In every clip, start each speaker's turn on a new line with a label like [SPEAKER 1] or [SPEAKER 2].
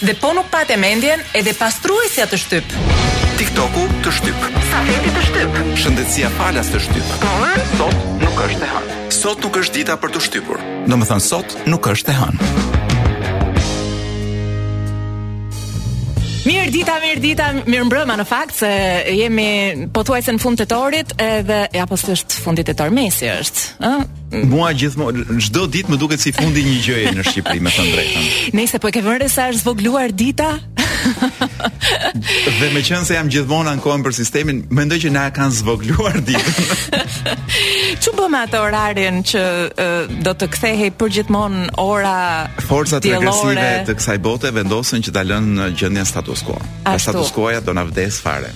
[SPEAKER 1] Dhe
[SPEAKER 2] po nuk pate mendjen edhe pastruesja të shtyp.
[SPEAKER 3] TikToku të shtyp.
[SPEAKER 2] Safeti të shtyp.
[SPEAKER 3] Shëndetësia falas të shtyp.
[SPEAKER 2] Por
[SPEAKER 3] sot nuk është e hënë. Sot nuk është dita për të shtypur. Domethënë sot nuk është e hënë.
[SPEAKER 2] Mirëdita, mirëdita, mirëmbrëma në fakt se jemi pothuajse në fund tetorit edhe, ja po s'është fund tetor, mesi është, ë?
[SPEAKER 3] Mua gjithmonë çdo ditë më duket si fundi i një gjëje në Shqipëri, me thënë drejtën.
[SPEAKER 2] Nëse po e ke vënë re sa është zvogëluar dita.
[SPEAKER 3] dhe meqenëse unë gjithmonë ankohem për sistemin, mendoj që na e kanë zvogluar ditën.
[SPEAKER 2] Ç'u bë me atë orarin që uh, do të kthehej përgjithmonë ora diellore?
[SPEAKER 3] Forcat regresive të kësaj bote vendosën që ta lënë në gjendjen status quo.
[SPEAKER 2] Ashtu.
[SPEAKER 3] Status quo-ja do na vdes fare.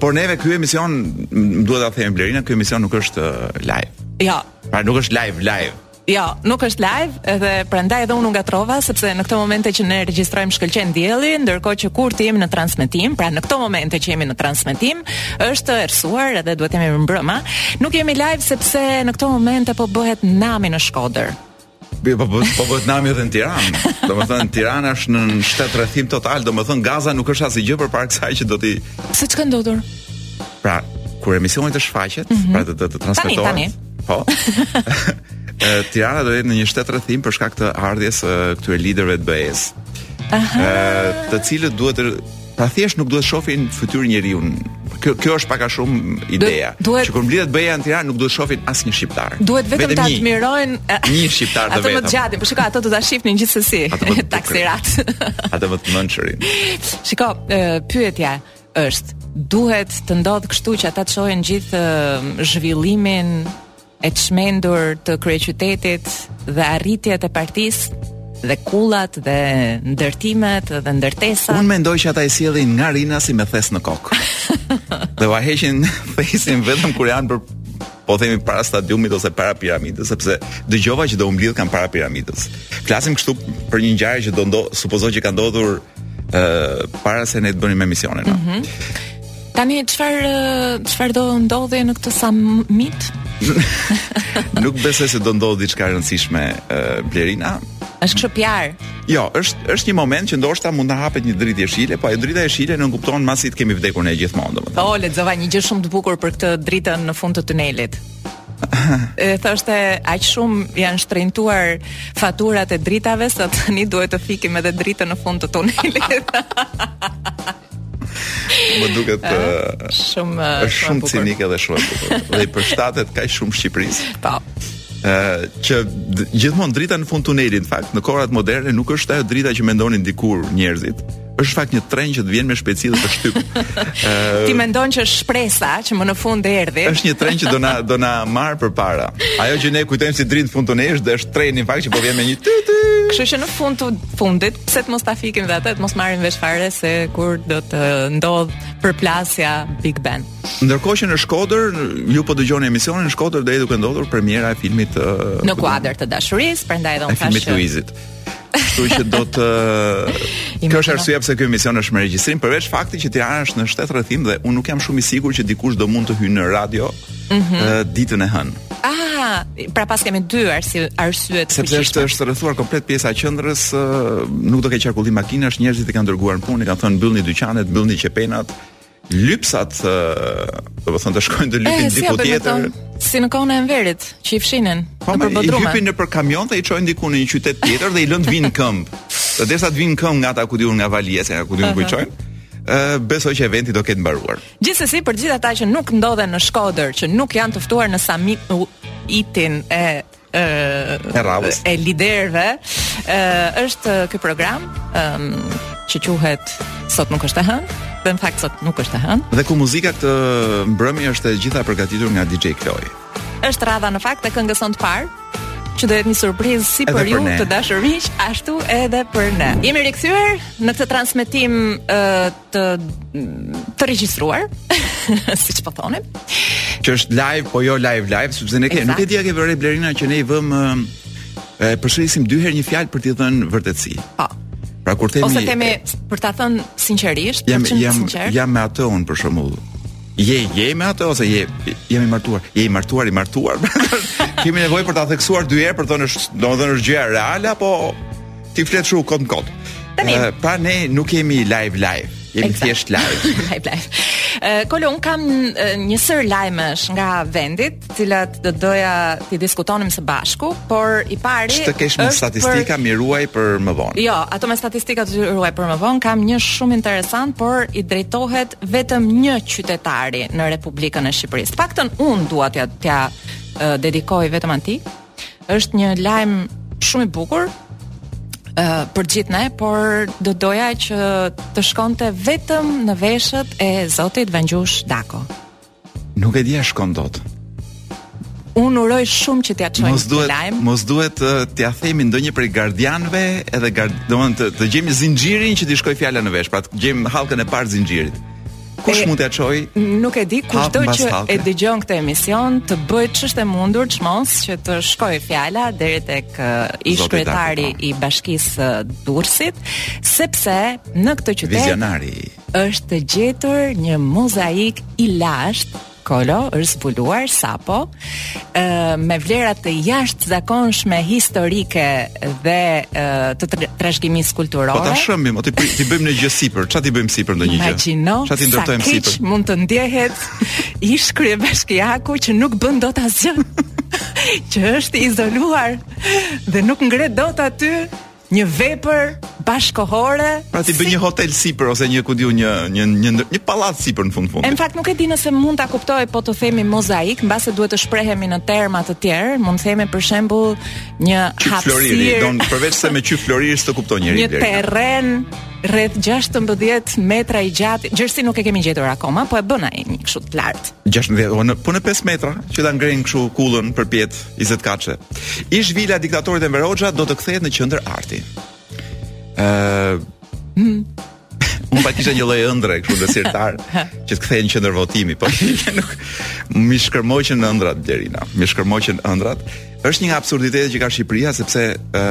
[SPEAKER 3] Por neve ky emision, më duhet ta them Blerina, ky emision nuk është live.
[SPEAKER 2] Jo.
[SPEAKER 3] Pra nuk është live live.
[SPEAKER 2] Jo, nuk është live, edhe prandaj edhe unë ngatrova sepse në këto momente që ne regjistrojmë shkëlqen dielli, ndërkohë që kur të jemi në transmetim, pra në këto momente që jemi në transmetim, është errësuar edhe duhet të themi mirëmbrëma. Nuk jemi live sepse në këto momente po bëhet nami në Shkodër.
[SPEAKER 3] Bë, po, po, po bëhet nami edhe në Tiranë. Domethënë Tirana është në shtet rrethim total, domethënë Gaza nuk është asnjë gjë përpara kësaj që do t'i...
[SPEAKER 2] Pse, ç'ka ndodhur?
[SPEAKER 3] Pra, kur emisioni të shfaqet, mm -hmm. pra të të, të transmetohet.
[SPEAKER 2] Tani,
[SPEAKER 3] tani. Po. Tirana do jetë në një shtet rrethim për shkak të ardhjes së këtyre liderëve të BE-së.
[SPEAKER 2] Aha.
[SPEAKER 3] Të cilët duhet të Pra thjesht nuk duhet shofin fytyrë njeriu. Kjo kjo është pak a shumë ideja.
[SPEAKER 2] Duhet...
[SPEAKER 3] Që kur mblidhet BE-ja në Tiranë nuk duhet shofin asnjë shqiptar.
[SPEAKER 2] Duhet vetëm ta admirojnë
[SPEAKER 3] një shqiptar të
[SPEAKER 2] vetëm. Atë
[SPEAKER 3] më
[SPEAKER 2] të gjatë, po shiko, atë do ta shihnin gjithsesi. Taksirat.
[SPEAKER 3] Atë më të mënçurin.
[SPEAKER 2] Shiko, pyetja është, duhet të ndodh kështu që ata të shohin gjithë zhvillimin e çmendur të kryeqytetit dhe arritjet e partisë dhe kullat dhe ndërtimet dhe ndërtesat.
[SPEAKER 3] Unë mendoj që ata i sjellin nga Rinasi me thes në kokë. dhe ua heqin thesin vetëm kur janë për po themi para stadiumit ose para piramidës, sepse dëgjova që do u mblidhkan para piramidës. Flasim kështu për një ngjarje që do ndo, supozoj që ka ndodhur ë uh, para se ne të bënim emisionin. Mm -hmm.
[SPEAKER 2] Tani çfarë çfarë do ndodhë në këtë summit?
[SPEAKER 3] Nuk besoj se do ndodhë diçka e rëndësishme uh, Blerina.
[SPEAKER 2] Është kështu PR.
[SPEAKER 3] Jo, është është një moment që ndoshta mund të hapet një dritë jeshile, po ajo drita jeshile nënkupton mbasi të kemi vdekur ne gjithmonë domethënë.
[SPEAKER 2] Po, lexova një gjë shumë të bukur për këtë dritën në fund të tunelit. e thoshte aq shumë janë shtrenjtuar faturat e dritave sa tani duhet të fikim edhe dritën në fund të tunelit.
[SPEAKER 3] Më duket të eh,
[SPEAKER 2] shumë eh,
[SPEAKER 3] është shumë cinike dhe shumë e bukur. Dhe i përshtatet kaq shumë Shqipërisë.
[SPEAKER 2] Po.
[SPEAKER 3] Ë eh, që gjithmonë drita në fund tunelit, në fakt, në kohërat moderne nuk është ajo drita që mendonin dikur njerëzit. është fakt një tren që të vjen me shpejtësi dhe të shtyp.
[SPEAKER 2] Ti mendon që është shpresa që më në fund erdhi.
[SPEAKER 3] Është një tren që do na do na marr përpara. Ajo që ne kujtojmë si dritë në fund tuneli dhe është treni në fakt që po vjen me një ty ty.
[SPEAKER 2] Kështu që në fund të fundit, pse të mos ta fikim dhe atë, të mos marrim vesh fare se kur do të ndodh përplasja Big Bang.
[SPEAKER 3] Ndërkohë që në Shkodër, ju po dëgjoni emisionin në Shkodër është duke ndodhur premiera e filmit uh,
[SPEAKER 2] Në kuadër të dashurisë, prandaj edhe unë thashë.
[SPEAKER 3] Filmit Luizit. Kështu që do të Kjo është arsyeja pse ky emision është me regjistrim, përveç faktit që Tirana është në shtetrrethim dhe unë nuk jam shumë i sigurt që dikush do mund të hyjë në radio mm -hmm. ditën e hënë.
[SPEAKER 2] Ah, pra pas kemi dy arsye arsye të
[SPEAKER 3] Sepse është është rrethuar komplet pjesa e qendrës, nuk do të ketë qarkullim makinash, njerëzit i kanë dërguar në punë, kanë thënë mbyllni dyqanet, mbyllni qepenat, lypsat, do të thonë të shkojnë të lypin
[SPEAKER 2] eh,
[SPEAKER 3] diku tjetër.
[SPEAKER 2] Si në kohën e Enverit, që i fshinin
[SPEAKER 3] po,
[SPEAKER 2] nëpër
[SPEAKER 3] bodrume. Po,
[SPEAKER 2] i
[SPEAKER 3] hypin nëpër kamion dhe i çojnë diku në një qytet tjetër dhe i lënë të vijnë në këmbë. Dhe derisa të vijnë në këmbë nga ata ku di un nga Valias, nga ku di un ku i çojnë, Uh, besoj që eventi do ketë mbaruar.
[SPEAKER 2] Gjithsesi për gjithë ata që nuk ndodhen në Shkodër, që nuk janë të ftuar në samitin e e liderëve është ky program që quhet sot nuk është e hënë dhe në fakt sot nuk është e hënë
[SPEAKER 3] dhe ku muzika këtë mbrëmje është e gjitha përgatitur nga DJ Kloj
[SPEAKER 2] është radha në fakt e këngës sonë të parë që do jetë një surprizë si për,
[SPEAKER 3] për
[SPEAKER 2] ju të dashur miq, ashtu edhe për ne. Jemi rikthyer në këtë transmetim uh, të të regjistruar, siç po thonim.
[SPEAKER 3] Që është live, po jo live live, sepse ne
[SPEAKER 2] kemi,
[SPEAKER 3] nuk e di a ke vënë re Blerina që ne i vëmë e përsërisim dy herë një fjalë për t'i dhënë vërtetësi.
[SPEAKER 2] Po.
[SPEAKER 3] Pra kur themi
[SPEAKER 2] Ose themi për ta thënë sinqerisht,
[SPEAKER 3] jam
[SPEAKER 2] jam i sinqertë.
[SPEAKER 3] jam me atë un për shembull. Je je me atë ose je jam i martuar, je i martuar, i martuar. Kemi nevojë për ta theksuar dy herë për të thënë është, domethënë është gjë reale apo Ti flet shumë kot kot. Eh, pra ne nuk jemi live live. Jemi
[SPEAKER 2] exact.
[SPEAKER 3] thjesht live.
[SPEAKER 2] live live. Eh, Kolo, un kam eh, një sërë lajmesh nga vendi, të cilat do doja t'i diskutonim së bashku, por i pari
[SPEAKER 3] është të kesh me statistika për... m'i ruaj për më vonë.
[SPEAKER 2] Jo, ato me statistika t'i ruaj për më vonë, kam një shumë interesant, por i drejtohet vetëm një qytetari në Republikën e Shqipërisë. Në fakt un dua t'ja t'ja dedikoj vetëm atij, Është një lajm shumë i bukur uh, për gjithë ne, por do doja që të shkonte vetëm në veshët e zotit Vangjush Dako.
[SPEAKER 3] Nuk e di a shkon dot.
[SPEAKER 2] Un uroj shumë që t'ia çojmë këtë lajm.
[SPEAKER 3] Mos duhet uh, t'ia themi ndonjë prej gardianëve, edhe gard, domethënë të, të gjejmë zinxhirin që t'i shkojë fjala në vesh, pra të gjejmë hallkën e parë të zinxhirit. Kush mund t'ia çojë?
[SPEAKER 2] Nuk e di kushdo që e dëgjon këtë emision të bëjë ç'është e mundur çmos që të shkojë fjala deri tek uh, ish kryetari
[SPEAKER 3] po.
[SPEAKER 2] i bashkisë uh, Durrësit, sepse në këtë qytet
[SPEAKER 3] vizionari
[SPEAKER 2] është gjetur një mozaik i lashtë Kolo është zbuluar sapo me vlera të jashtëzakonshme historike dhe të trashëgimisë kulturore.
[SPEAKER 3] Po ta shembim, t'i t'i bëjmë një gjë sipër. Çfarë t'i bëjmë sipër ndonjë gjë?
[SPEAKER 2] Imagjino.
[SPEAKER 3] Çfarë t'i ndërtojmë sipër?
[SPEAKER 2] Sa keq mund të ndjehet ish kryebashkiaku që nuk bën dot asgjë. që është i izoluar dhe nuk ngre dot aty një vepër bashkëkohore.
[SPEAKER 3] Pra ti bën një hotel sipër ose një ku di un një një një një pallat sipër në fund
[SPEAKER 2] fundit. Në fakt nuk e di nëse mund ta kuptojë po të themi mozaik, mbase duhet të shprehemi në terma të tjerë, mund të themi për shembull një
[SPEAKER 3] hapësirë. Floriri, don përveç se me qyf floriri s'të kupton njeri.
[SPEAKER 2] Një terren rreth 16 metra i gjatë. Gjerësinë nuk e kemi gjetur akoma, po e bën ai një kështu të lartë.
[SPEAKER 3] 16, po në 5 po metra që ta ngrenë kështu kullën përpjet. Izet Kaçe. Ish vila e diktatorit Enver Hoxha do të kthehet në qendër arti. Ëh. Hmm. Unë pra kisha një lloj ëndrre kështu në sirtar që të kthehej në qendër votimi, po nuk m'i shkërmoqën ëndrrat Dorina. M'i shkërmoqën ëndrrat. Është një nga absurditetet që ka Shqipëria sepse ë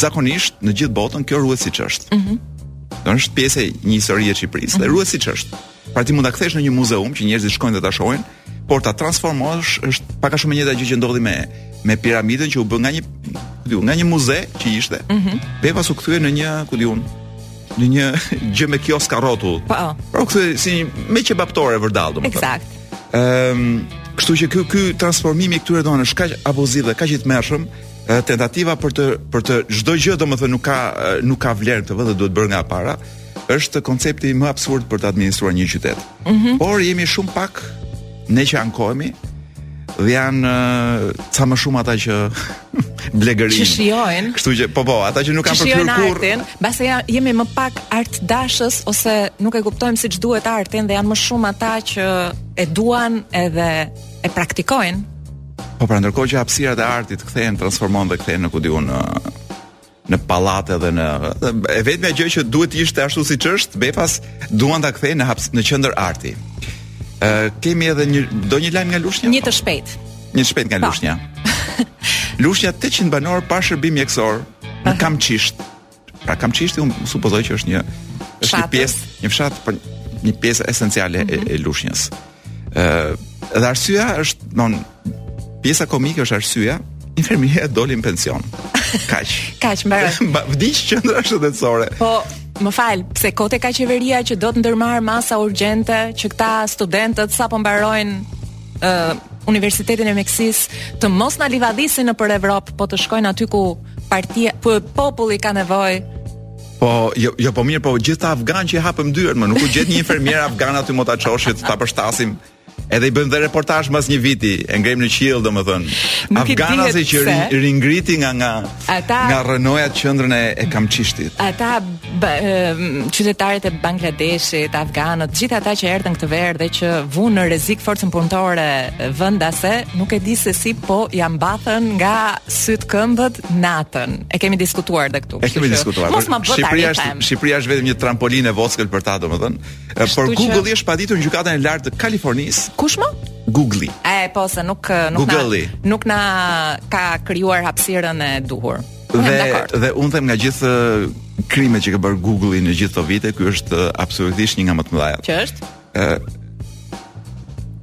[SPEAKER 3] zakonisht në gjithë botën kjo ruhet siç është. Ëh. Mm -hmm. Është pjesë e një historie të Shqipërisë mm -hmm. dhe mhm. ruhet siç është. Pra ti mund ta kthesh në një muzeum që njerëzit të shkojnë dhe ta shohin, por ta transformosh është pak a shumë e njëjta gjë që ndodhi me me piramidën që u bë nga një, ku di un, nga një muze që ishte. Mm -hmm. Më pas u kthye në një, ku di un, në një gjë me kioska rrotull.
[SPEAKER 2] Po.
[SPEAKER 3] Pra u kthye si një me qebaptore vërdall, domethënë.
[SPEAKER 2] Eksakt.
[SPEAKER 3] Ehm, um, kështu që ky ky transformimi i këtyre domethënë është kaq abuziv dhe kaq i tmerrshëm, tentativa për të për të çdo gjë domethënë nuk ka nuk ka vlerë në këtë vend dhe duhet bërë nga e para. është koncepti më absurd për të administruar një qytet. Mm -hmm. Por jemi shumë pak ne që ankohemi dhe janë ca më shumë ata që blegërin.
[SPEAKER 2] Që shijojnë.
[SPEAKER 3] Kështu që po po, ata që nuk kanë përkryer kurrë.
[SPEAKER 2] Artin, mbase ja, jemi më pak artdashës ose nuk e kuptojmë siç duhet artin dhe janë më shumë ata që e duan edhe e praktikojnë.
[SPEAKER 3] Po pra ndërkohë që hapësirat e artit kthehen, transformohen dhe kthehen në ku di un në pallate dhe në e vetmja gjë që duhet të ishte ashtu siç është, befas duan ta kthejnë në haps, në qendër arti. Ë uh, kemi edhe një do një lajm nga Lushnja?
[SPEAKER 2] Një të shpejt.
[SPEAKER 3] Një të shpejt nga
[SPEAKER 2] po. Po.
[SPEAKER 3] Lushnja. Lushnja 800 banorë pa shërbim mjekësor në uh Kamçisht. Pra Kamçishti unë supozoj që është një është një pjesë, një fshat për një pjesë esenciale uh -huh. e, mhm. e Lushnjës. Ëh, dhe arsyeja është, domethënë, pjesa komike është arsyeja, infermiera doli në pension. Kaq.
[SPEAKER 2] Kaq mbaroi.
[SPEAKER 3] Vdiq qendra shëndetësore.
[SPEAKER 2] Po, Më fal, pse kot e ka qeveria që do të ndërmarrë masa urgjente që këta studentët sapo mbarojnë ë uh, Universitetin e Mjekësisë të mos na livadhisin nëpër Evropë, po të shkojnë aty ku partia, po populli ka nevojë
[SPEAKER 3] Po, jo, jo po mirë, po gjithë ata afganë që i hapëm dyert, mo nuk u gjet një infermier afgan aty mo ta çosh, ta përshtasim. Edhe i bëjmë dhe reportazh mbas një viti, e ngremë në qiell domethënë. Afganasi që ri, ringriti nga nga
[SPEAKER 2] ata,
[SPEAKER 3] nga rrënoja qendrën e, e Kamçishtit.
[SPEAKER 2] Ata ba, e, qytetarët e Bangladeshit, afganët, gjithë ata që erdhën këtë verë dhe që vunë në rrezik forcën punëtore vendase, nuk e di se si po ia mbathën nga sytë këmbët natën. E kemi diskutuar edhe këtu.
[SPEAKER 3] E kemi diskutuar.
[SPEAKER 2] Mos ma bëta
[SPEAKER 3] Shqipëria është Shqipëria është vetëm një trampolinë e vockël për ta, domethënë. Por Google që... është paditur në gjykatën e lartë të Kalifornisë.
[SPEAKER 2] Kush mo?
[SPEAKER 3] Google.
[SPEAKER 2] E po se nuk nuk
[SPEAKER 3] Google.
[SPEAKER 2] na nuk na ka krijuar hapësirën e duhur.
[SPEAKER 3] Dhe dhe unë them nga gjithë krimet që ka bërë Google-i në gjithë këto vite, ky është absolutisht një nga më të mëdhatë.
[SPEAKER 2] Që është?
[SPEAKER 3] ë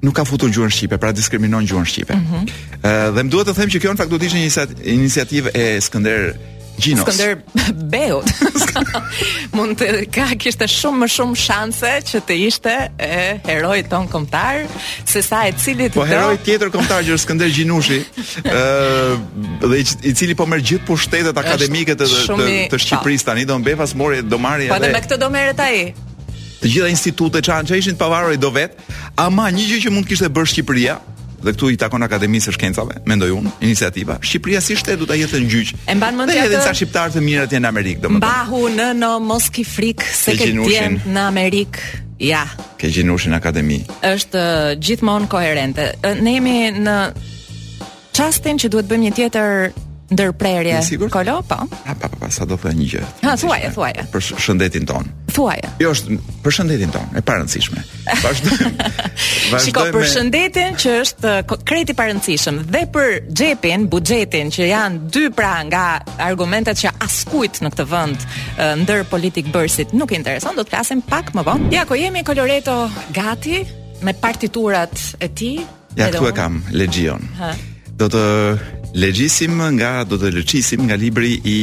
[SPEAKER 3] nuk ka futur gjuhën shqipe, pra diskriminon gjuhën shqipe. Mm
[SPEAKER 2] -hmm.
[SPEAKER 3] ë dhe më duhet të them që kjo në fakt do të ishte një iniciativë e Skënder
[SPEAKER 2] Gjinush. Skënderbeut. Mund të ka kishte shumë më shumë shanse që të ishte e heroit tonë kombëtar, se sa e cili të
[SPEAKER 3] Po heroi tjetër kombëtar që është Skënder Gjinushi, ë dhe i, cili po merr gjithë pushtetet akademike të të,
[SPEAKER 2] të,
[SPEAKER 3] të Shqipërisë tani do befas mori do marrë edhe.
[SPEAKER 2] Po edhe me këtë do merret ai.
[SPEAKER 3] Të gjitha institutet ça që ishin të pavarura i do vetë, ama një gjë që mund të kishte bërë Shqipëria, dhe këtu i takon Akademisë së Shkencave, mendoj unë, iniciativa. Shqipëria si shtet do ta hidhte në gjyq.
[SPEAKER 2] E mban mend atë
[SPEAKER 3] edhe sa shqiptarë të mirë atje në Amerikë, domethënë.
[SPEAKER 2] Mbahu nënë mos ki frikë se
[SPEAKER 3] ke
[SPEAKER 2] djem në Amerikë. Ja.
[SPEAKER 3] Ke Gjinushin akademi.
[SPEAKER 2] Është gjithmonë koherente. Ne jemi në çastin që duhet bëjmë një tjetër ndërprerje. Kolo, po.
[SPEAKER 3] Ha pa pa, pa sa do të them një gjë.
[SPEAKER 2] Ha thuaj, thuaj.
[SPEAKER 3] Për shëndetin tonë.
[SPEAKER 2] Thuaj.
[SPEAKER 3] Jo është për shëndetin tonë, e parëndësishme. Vazhdojmë. Vazhdojmë.
[SPEAKER 2] Shiko
[SPEAKER 3] për
[SPEAKER 2] shëndetin që është uh, krejt i parëndësishëm dhe për xhepin, buxhetin që janë dy pra nga argumentet që askujt në këtë vend uh, ndër politikëbërësit nuk i intereson, do të flasim pak më vonë. Ja ku jemi Koloreto gati me partiturat e tij,
[SPEAKER 3] Ja këtu e kam Ledion.
[SPEAKER 2] Ha.
[SPEAKER 3] Do të legjisim nga do të lëçisim nga libri i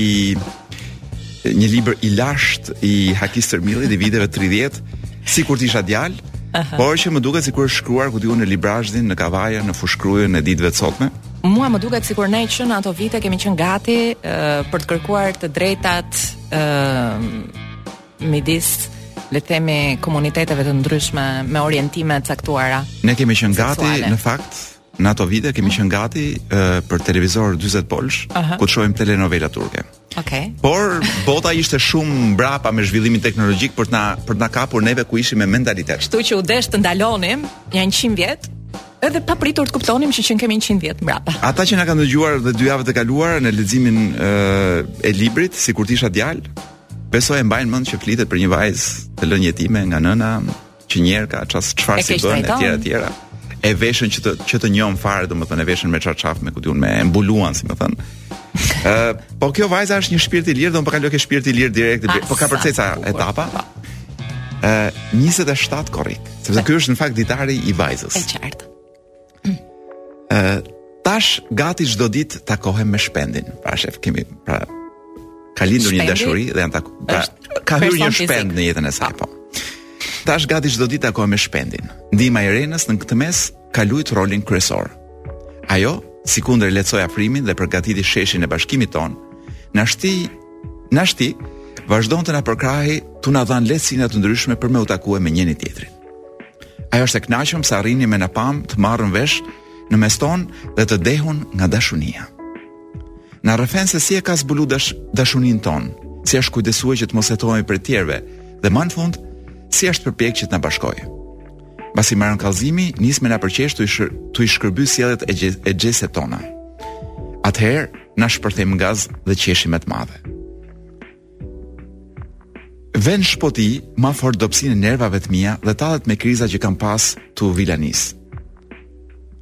[SPEAKER 3] një libër i lashtë i Haki Stërmillit i viteve 30, sikur të isha djalë, por që më duket sikur është shkruar ku di u në Librazhdin, në Kavajën, në Fushë-Krujën e ditëve të sotme.
[SPEAKER 2] Mua më duket sikur ne që në ato vite kemi qenë gati uh, për të kërkuar të drejtat uh, midis le të themi komuniteteve të ndryshme me orientime të caktuara.
[SPEAKER 3] Ne kemi qenë gati në fakt në ato vite kemi qenë gati uh, për televizor 40 polsh
[SPEAKER 2] uh -huh.
[SPEAKER 3] ku të shohim telenovela turke.
[SPEAKER 2] Okej.
[SPEAKER 3] Por bota ishte shumë mbrapa me zhvillimin teknologjik për të na për të na kapur neve ku ishim me mentalitet.
[SPEAKER 2] Kështu që u desh të ndalonim nja 100 vjet edhe papritur të kuptonim që qenkemi 100 vjet mbrapa.
[SPEAKER 3] Ata që na kanë dëgjuar dhe dy javët e kaluara në leximin e, e librit, sikur të isha djalë, Besoj e mbajnë mend që flitet për një vajzë të lënë jetime nga nëna, që njerka ça s' çfarë s'i bën etj etj. E veshën që të që të njohin fare, domethënë e veshën me çarçaf me ku di un me e mbuluan, si më thën. Ë, po kjo vajza është një shpirt i lirë, domethënë po kaloj ke shpirt i lirë direkt,
[SPEAKER 2] ah,
[SPEAKER 3] po kapërcej
[SPEAKER 2] ca
[SPEAKER 3] etapa. Ë, 27 korrik, sepse ky është në fakt ditari i vajzës.
[SPEAKER 2] E qartë.
[SPEAKER 3] Ë tash gati çdo ditë takohem me Shpendin. Pra shef kemi pra ka lindur një dashuri dhe janë taku. Pra, ka hyrë një Shpend në jetën e saj po. Tash gati çdo ditë takohem me Shpendin. Ndihma e Irenës në këtë mes ka lujt rolin kryesor. Ajo sikundër lehtësoi afrimin dhe përgatiti sheshin e bashkimit tonë, nashti, nashti, vazhdon të na përkrahi, tu na dhanë lehtësina të ndryshme për me u takue me njëni tjetrin. Ajo është e kënaqun se arrini me na pamë të marrun vesh në mes tonë dhe të dehun nga dashunia. Na rrëfen se si e ka zbulu dash, dashuninë tonë, si është kujdesue që të mos hetohemi prej tjerëve dhe ma në fund si është përpjekë që të na bashkojë. Mbasi mbaron kallëzimin, nis me na përqesh tu i shkërby sjelljet e, e gjeset tona. Atëherë, na shpërthejmë në gaz dhe qeshim me të madhe. Ven në shpoti ma fort dobësinë e nervave të mia dhe tallet me kriza që kam pasë tu u vilanisë.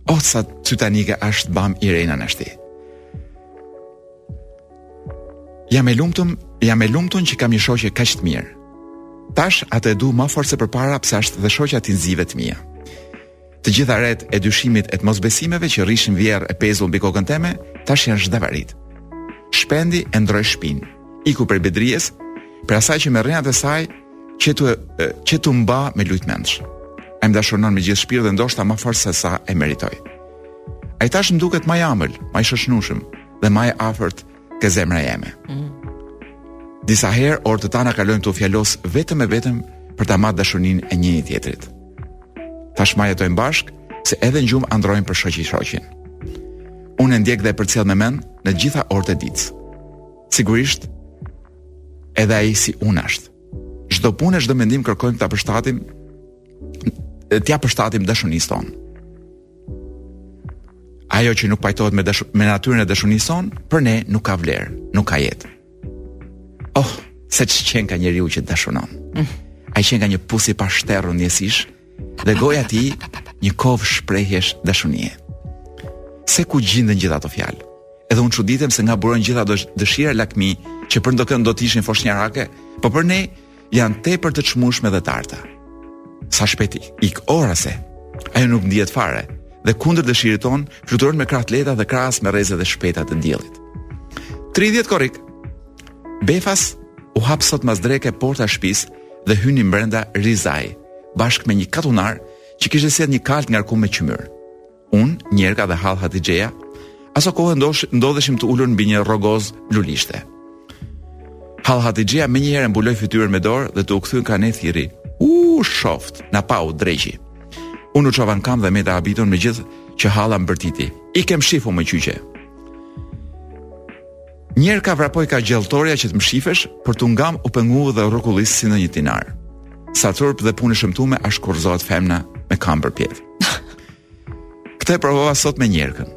[SPEAKER 3] O oh, sa cytanike është bamë Irena nashti. Jam e lumtëm, jam e lumtun që kam një shoqe kaq të mirë. Tash atë e du ma fort se përpara pse është dhe shoqja e tinzive të mia. Të gjitha retë e dyshimit e të mosbesimeve që rrishin vjerrë e pezull mbi kokën teme, tash janë zhdavaritë. Shpendi e ndrroi shpinë, iku prej Bedries, prej asaj që me rrenat e saj, qe tu, qe tu m'ba me lujt mendsh. Ai m'dashunon me gjithë shpirt dhe ndoshta ma fort se sa e meritoj. Ai tash më duket ma i amël, ma i shoqnueshëm dhe ma i afërt ke zemra jeme. Mm. Disa herë orë të tana kalojmë tu u fjalos vetëm e vetëm për ta mat dashuninë e njëni tjetrit. Tashmë jetojmë bashkë se edhe në gjumë androjmë për shoqi shoqin. Unë e ndjek dhe përcjell me mend në gjitha orët e ditës. Sigurisht edhe ai si unë është. Çdo punë, çdo mendim kërkojmë ta përshtatim t'ia përshtatim dashunisë tonë. Ajo që nuk pajtohet me dashur, me natyrën e dashunisë sonë, për ne nuk ka vlerë, nuk ka jetë. Oh, seç qenka njeriu që dashunon. Mm. Ai qenka një pus i pashterrun ndjesish, dhe goja e tij një kovë shprehjesh dashunie. Se ku gjinden gjithë ato fjalë? Edhe unë çuditem se nga burojnë gjithë ato dëshira lakmi që për ndokënd do të ishin foshnjarake, po për ne Janë tepër të çmueshme dhe të arta. Sa shpejt ik ora se ajo nuk ndihet fare dhe kundër dëshirit tonë fluturon me krah të lehta dhe krahas me rreze të shpejta të diellit. 30 korrik. Befas u hap sot mas dreke porta e shpisë dhe hyni brenda Rizai, bashkë me një katunar që kishte sjellë një kalë të ngarku me qymyr. Unë, njerka dhe hallë Hatixheja, aso kohë ndosh ndodheshim të ulun mbi një rrogoz lulishte. Hallë Hatixheja menjëherë e mbuloi fytyrën me dorë dhe tu u kthyen ka ne thirri. U shoftë, na pau dreqi. Unë u çova në kamë dhe meta e habitun megjithëqë halla më bërtiti. Ik e mshifu moj qyqe. Njerka vrapoi ka gjelltorja që të mshifesh, por tu ngamë u pengu dhe u rrokullis si ndonjë tinar. Sa turp dhe punë e shëmtume asht kur rrëzohet femna me kambë përpjetë. Këtë e provova sot me njerkën.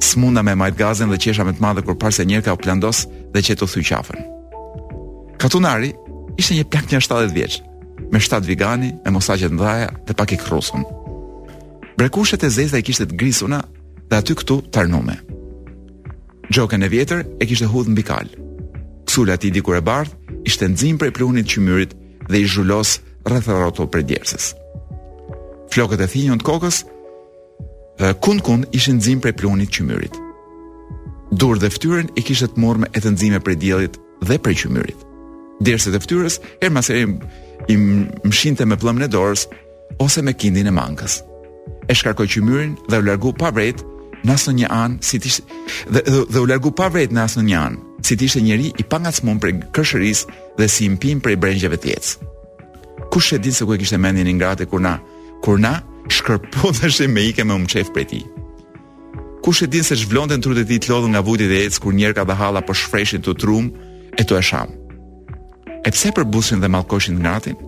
[SPEAKER 3] S'munda me majt gazin dhe qesha me të madhe kur pashë se njerka u plandos dhe qe tu thy qafën. Katunari ishte një plak nja 70 vjeç, me shtat vigani, me mustaqe të mdhaja dhe pak i krrusun. Brekushet e zezda i kishte të grisuna dhe aty këtu t'arnume. Xhoken e vjetër e kishte hudh mbi kalë. Ksula e tij dikur e bardhë ishte nxim prej plunit qymyrit dhe ish zhulos rreth e rrotull prej djersës. Flokët e thinjun të kokës kund kund ishin nxim prej plunit qymyrit. Durt dhe fytyrën i kishte të murrme e të nxime prej diellit dhe prej qymyrit. Djersët e fytyrës herë mas here i mshinte me pllamën e dorës ose me kindin e mangës. E shkarkoi qymyrin dhe u largu pa vrejt në asnjë një anë, si ti dhe, dhe, dhe u largu pa vrejt në asnjë një anë, si të ishte njeri i pangacmun prej kërshërisë dhe si i mpimë prej brengjeve të jetës. Kush e din se ku e kishte mendjen i ngrati kur na kur na shkërputeshim me ikë e me u mçef prej tij. Kush e din se ç'vlonte në trutë e tij të lodhun nga vujtjet e jetës kur njerka dhe halla po shfreshin tu e trumë e tu e shamë. E pse e përbuzshin dhe mallkoshin të ngratin?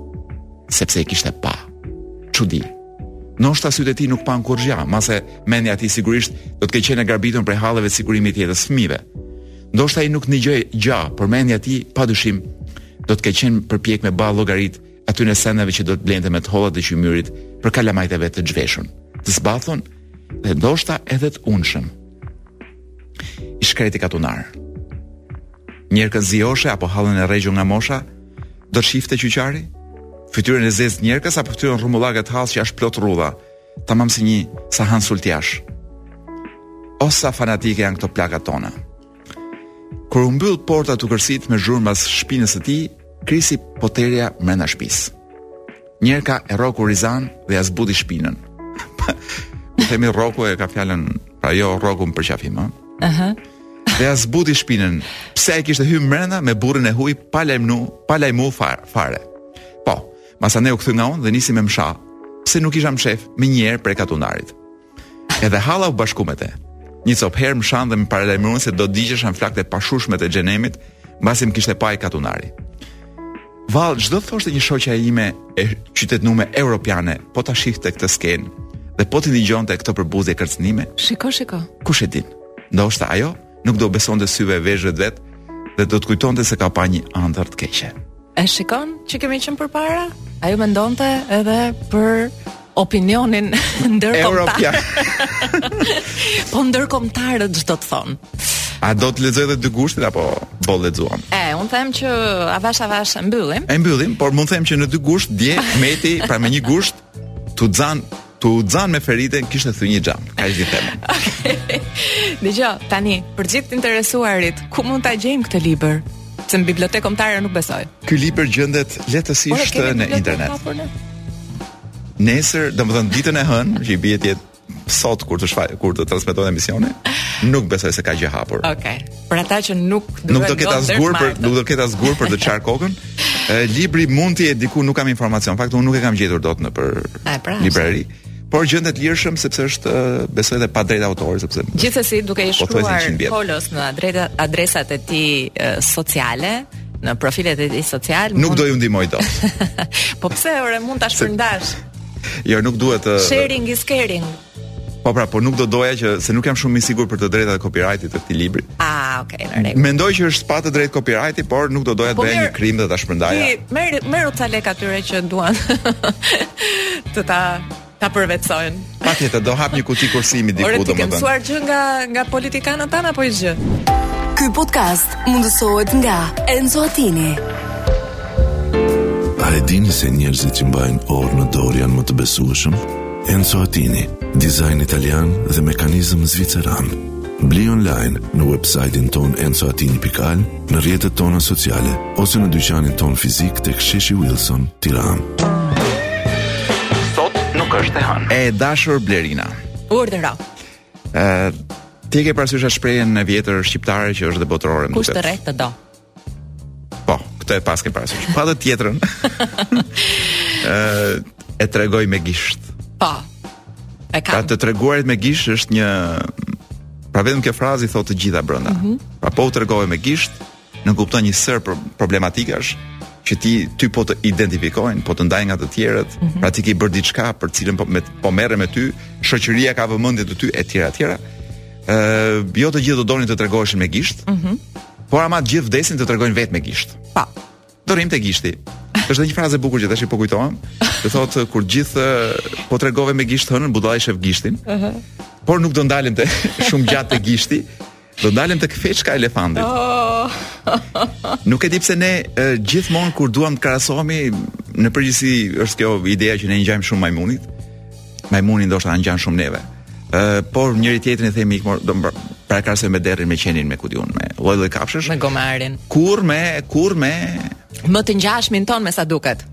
[SPEAKER 3] Sepse i kishte pa. Çudi. Ndoshta sytë e tij nuk panë kurrgja, masi mendja e tij sigurisht do të ketë qenë grabitun prej halleve të sigurimit të jetës fëmijëve. Ndoshta ai nuk ndigjoi gja, por mendja e tij padyshim do të ketë qenë përpjek me ba llogaritë atyne sendeve që do të blente me të hollat e qymyrit për kalamajt e vet të zhveshun, të zbathun dhe ndoshta edhe të unshëm. I shkreti katunar. Njerkën zijoshe apo hallën e rregjun nga mosha, do të shifte qyqari? Fytyrën e zezë të njerkës apo fytyrën rrumullake të hallës që asht plot rrudha, tamam si një sahan sultjash. O sa fanatike janë këto plakat tona. Kur u mbyll porta tu kërsit me zhurmë mbas shpinës së tij, krisi poterja mrenda shpisë. Njerka e rroku Rizan dhe ja zbuti shpinën. Kur themi rroku e ka fjalën, pra jo rroku në përqafim, ëh.
[SPEAKER 2] Aha.
[SPEAKER 3] Dhe ja zbuti shpinën. Pse ai kishte hy mrenda me burrin e huaj pa lajmu, pa lajmu fare. Po, masanej u kthy nga unë dhe nisi me m'sha. Pse nuk isha mshef me një herë prej katundarit. Edhe halla u bashku me te. Një copë herë më shanë dhe më paralajmëruan se do digjesha në flakët e pashushme të xhenemit, mbasi më kishte pa ai katunari. Vall, ç'do të thoshte një shoqe e ime e qytetnume europiane, po ta shihte këtë skenë dhe po t'i ndigjonte këto përbuzje kërcënime.
[SPEAKER 2] Shiko, shiko.
[SPEAKER 3] Kush e din? Ndoshta ajo nuk do besonte syve e veshëve të vet dhe do të kujtonte se ka pa një andër të keqe.
[SPEAKER 2] E shikon që kemi qenë përpara? Ajo mendonte edhe për opinionin ndërkombëtar. po ndërkombëtarët ç'do të thonë.
[SPEAKER 3] A do të lexoj edhe dy gushtin apo boll lexuam?
[SPEAKER 2] E, un them që avash avash e mbyllim.
[SPEAKER 3] E mbyllim, por mund të them që në dy gusht dje Meti, pra me një gusht Tu zan, tu zan me Feriten kishte thyer një xham. Ka gjithë tema.
[SPEAKER 2] Okej. Dëgjo, tani për gjithë të interesuarit, ku mund ta gjejmë këtë libër? Se në bibliotekën kombëtare nuk besoj.
[SPEAKER 3] Ky libër gjendet lehtësisht në internet. Nesër, domethënë ditën e hënë, që i bie të jetë sot kur të shfa, kur të transmetohet emisioni, nuk besoj se ka gjë hapur.
[SPEAKER 2] Okej. Për ata që nuk duhet
[SPEAKER 3] nuk do ketë asgjë për nuk do ketë asgjë për të çar kokën. E, libri mund të jetë diku, nuk kam informacion. Në fakt unë nuk e kam gjetur dot
[SPEAKER 2] nëpër pra,
[SPEAKER 3] librari. Se por gjendet lirshëm sepse është besoj edhe pa të drejtë autori sepse
[SPEAKER 2] gjithsesi duke i
[SPEAKER 3] po
[SPEAKER 2] shkruar Kolos në adresa adresat e tij sociale në profilet e tij social
[SPEAKER 3] nuk
[SPEAKER 2] mund...
[SPEAKER 3] do ju ndihmoj dot
[SPEAKER 2] po pse ore mund ta shpërndash
[SPEAKER 3] Jo, nuk duhet të
[SPEAKER 2] Sharing is caring.
[SPEAKER 3] Po pra, po nuk do doja që se nuk jam shumë i sigurt për të drejtat e copyrightit të këtij libri.
[SPEAKER 2] Ah, okay, në rregull.
[SPEAKER 3] Mendoj që është pa të drejtë copyrighti, por nuk do doja të
[SPEAKER 2] po
[SPEAKER 3] bëja një krim dhe ta shpërndaja.
[SPEAKER 2] Ti merr merr ca lek atyre që duan të ta ta përvetësojnë.
[SPEAKER 3] Patjetër do hap një kuti kursimi diku domethënë.
[SPEAKER 2] Ore ti ke mësuar gjë nga nga politikanët tanë apo hiçgjë?
[SPEAKER 4] Ky podcast mundësohet nga Enzo Attini.
[SPEAKER 1] A e dini se njerëzit që mbajnë orë në dorë janë më të besueshëm? Enzo Attini, dizajn italian dhe mekanizëm zviceran. Bli online në website-in tonë enzoattini.al, në rrjetet tona sociale ose në dyqanin tonë fizik tek Sheshi Wilson, Tiranë.
[SPEAKER 3] Sot nuk është e hënë. E dashur Blerina.
[SPEAKER 2] Urdhëro.
[SPEAKER 3] Ë, ti ke parasysh shprehjen e vjetër shqiptare që është dhe botërore më.
[SPEAKER 2] Kush të rreh të do?
[SPEAKER 3] Po, këtë e paske parasysh. Po dhe tjetrën. Ë e tregoj me gisht.
[SPEAKER 2] Po. E kam.
[SPEAKER 3] Pra të treguarit me gisht është një pra vetëm kjo frazë i thotë të gjitha brenda. Mm -hmm. Pra po u tregove me gisht, nënkupton një sërë problematikash që ti ty po të identifikojnë, po të ndajnë nga të tjerët, mm -hmm. pra ti ke bërë diçka për të cilën po me po merren me ty, shoqëria ka vëmendje te ty etj etj. Ë, jo të gjithë do donin të tregoheshin me gisht. Mhm. Mm por ama të gjithë vdesin të tregojnë vetë me gisht. Pa.
[SPEAKER 2] Po.
[SPEAKER 3] Do rrimë te gishti. Është një frazë e bukur që tashi po kujtohem, që thotë kur gjithë po tregove me gisht hënën, budallai sheh gishtin. Ëh. Uh -huh. Por nuk do ndalem te shumë gjatë te gishti, do ndalem tek feçka e elefantit. Oh. nuk e di pse ne gjithmonë kur duam të krahasohemi, në përgjithësi është kjo ideja që ne ngjajmë shumë majmunit. majmuni ndoshta na ngjan shumë neve. Ë, por njëri tjetrin i themi ik mor, do më para krahasoj me derrin, me qenin, me ku di unë, me lloj lloj kafshësh.
[SPEAKER 2] Me gomarin.
[SPEAKER 3] Kurrë me, kurrë me
[SPEAKER 2] Më të ngjashmin tonë me sa duket.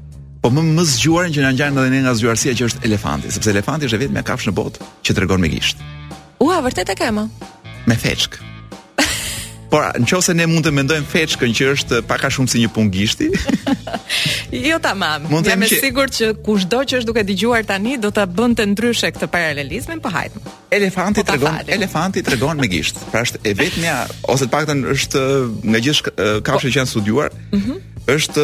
[SPEAKER 3] Po me më të zgjuarin që na ngjan edhe ne nga zgjuarësia që është elefanti, sepse elefanti është e vetmja kafshë në botë që tregon me gisht.
[SPEAKER 2] Ua, vërtet e ke më.
[SPEAKER 3] Me feçkë. Por nëse ne mund të mendojmë feçkën që është pak a shumë si një punë gishti.
[SPEAKER 2] jo tamam.
[SPEAKER 3] Mund të
[SPEAKER 2] jemi
[SPEAKER 3] të
[SPEAKER 2] sigurt që kushdo që është duke dëgjuar tani do ta bënte ndryshe këtë paralelizmin, po hajt.
[SPEAKER 3] Elefanti
[SPEAKER 2] po
[SPEAKER 3] tregon,
[SPEAKER 2] më falni.
[SPEAKER 3] elefanti tregon me gisht. Pra është e vetmja ose të paktën është nga gjithë kafshët po. që janë studiuar. Mhm. Mm është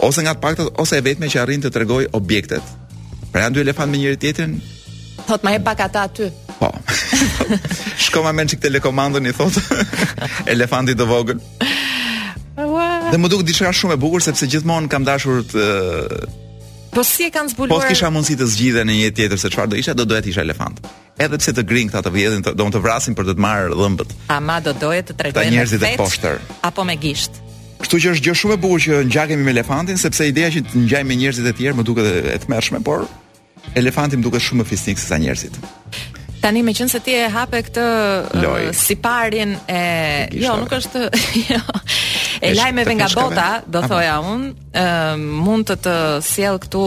[SPEAKER 3] ose nga të paktat ose e vetmja që arrin të tregojë objektet. Pra janë dy elefantë me njëri tjetrin,
[SPEAKER 2] Thot ma e pak ata aty.
[SPEAKER 3] Po. Shko ma merr çik telekomandën i thot. Elefantit të vogël. Dhe m'u duk diçka shumë e bukur sepse gjithmonë kam dashur të
[SPEAKER 2] Po si e kanë zbuluar?
[SPEAKER 3] Po kisha mundësi të zgjidhja në një jetë tjetër se çfarë do isha, do doja të isha elefant. Edhe pse të grin këta të vjedhin, do të vrasin për të të marrë dhëmbët.
[SPEAKER 2] Ama do doje të
[SPEAKER 3] tregoje njerëzit e poshtër
[SPEAKER 2] apo me feçkë.
[SPEAKER 3] Kështu që është gjë shumë e bukur që ngjajmë me elefantin sepse ideja që të ngjajmë me njerëzit e tjerë më duket e tmerrshme, por Elefanti më duket shumë më fisnik se sa njerëzit.
[SPEAKER 2] Tani me qënë se ti e hape këtë uh, siparin e... Jo, nuk është... jo. E lajmeve nga bota, do thoja unë, uh, mund të të sjell këtu